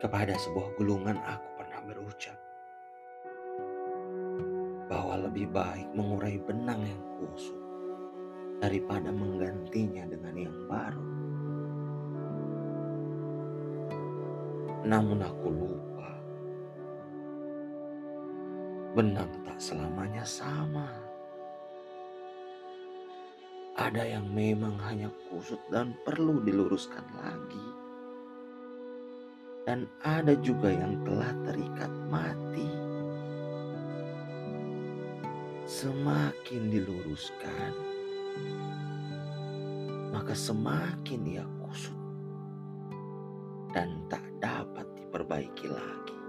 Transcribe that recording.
Kepada sebuah gulungan aku pernah berucap bahwa lebih baik mengurai benang yang kusut daripada menggantinya dengan yang baru. Namun aku lupa, benang tak selamanya sama. Ada yang memang hanya kusut dan perlu diluruskan lagi. Dan ada juga yang telah terikat mati. Semakin diluruskan, maka semakin ia kusut dan tak dapat diperbaiki lagi.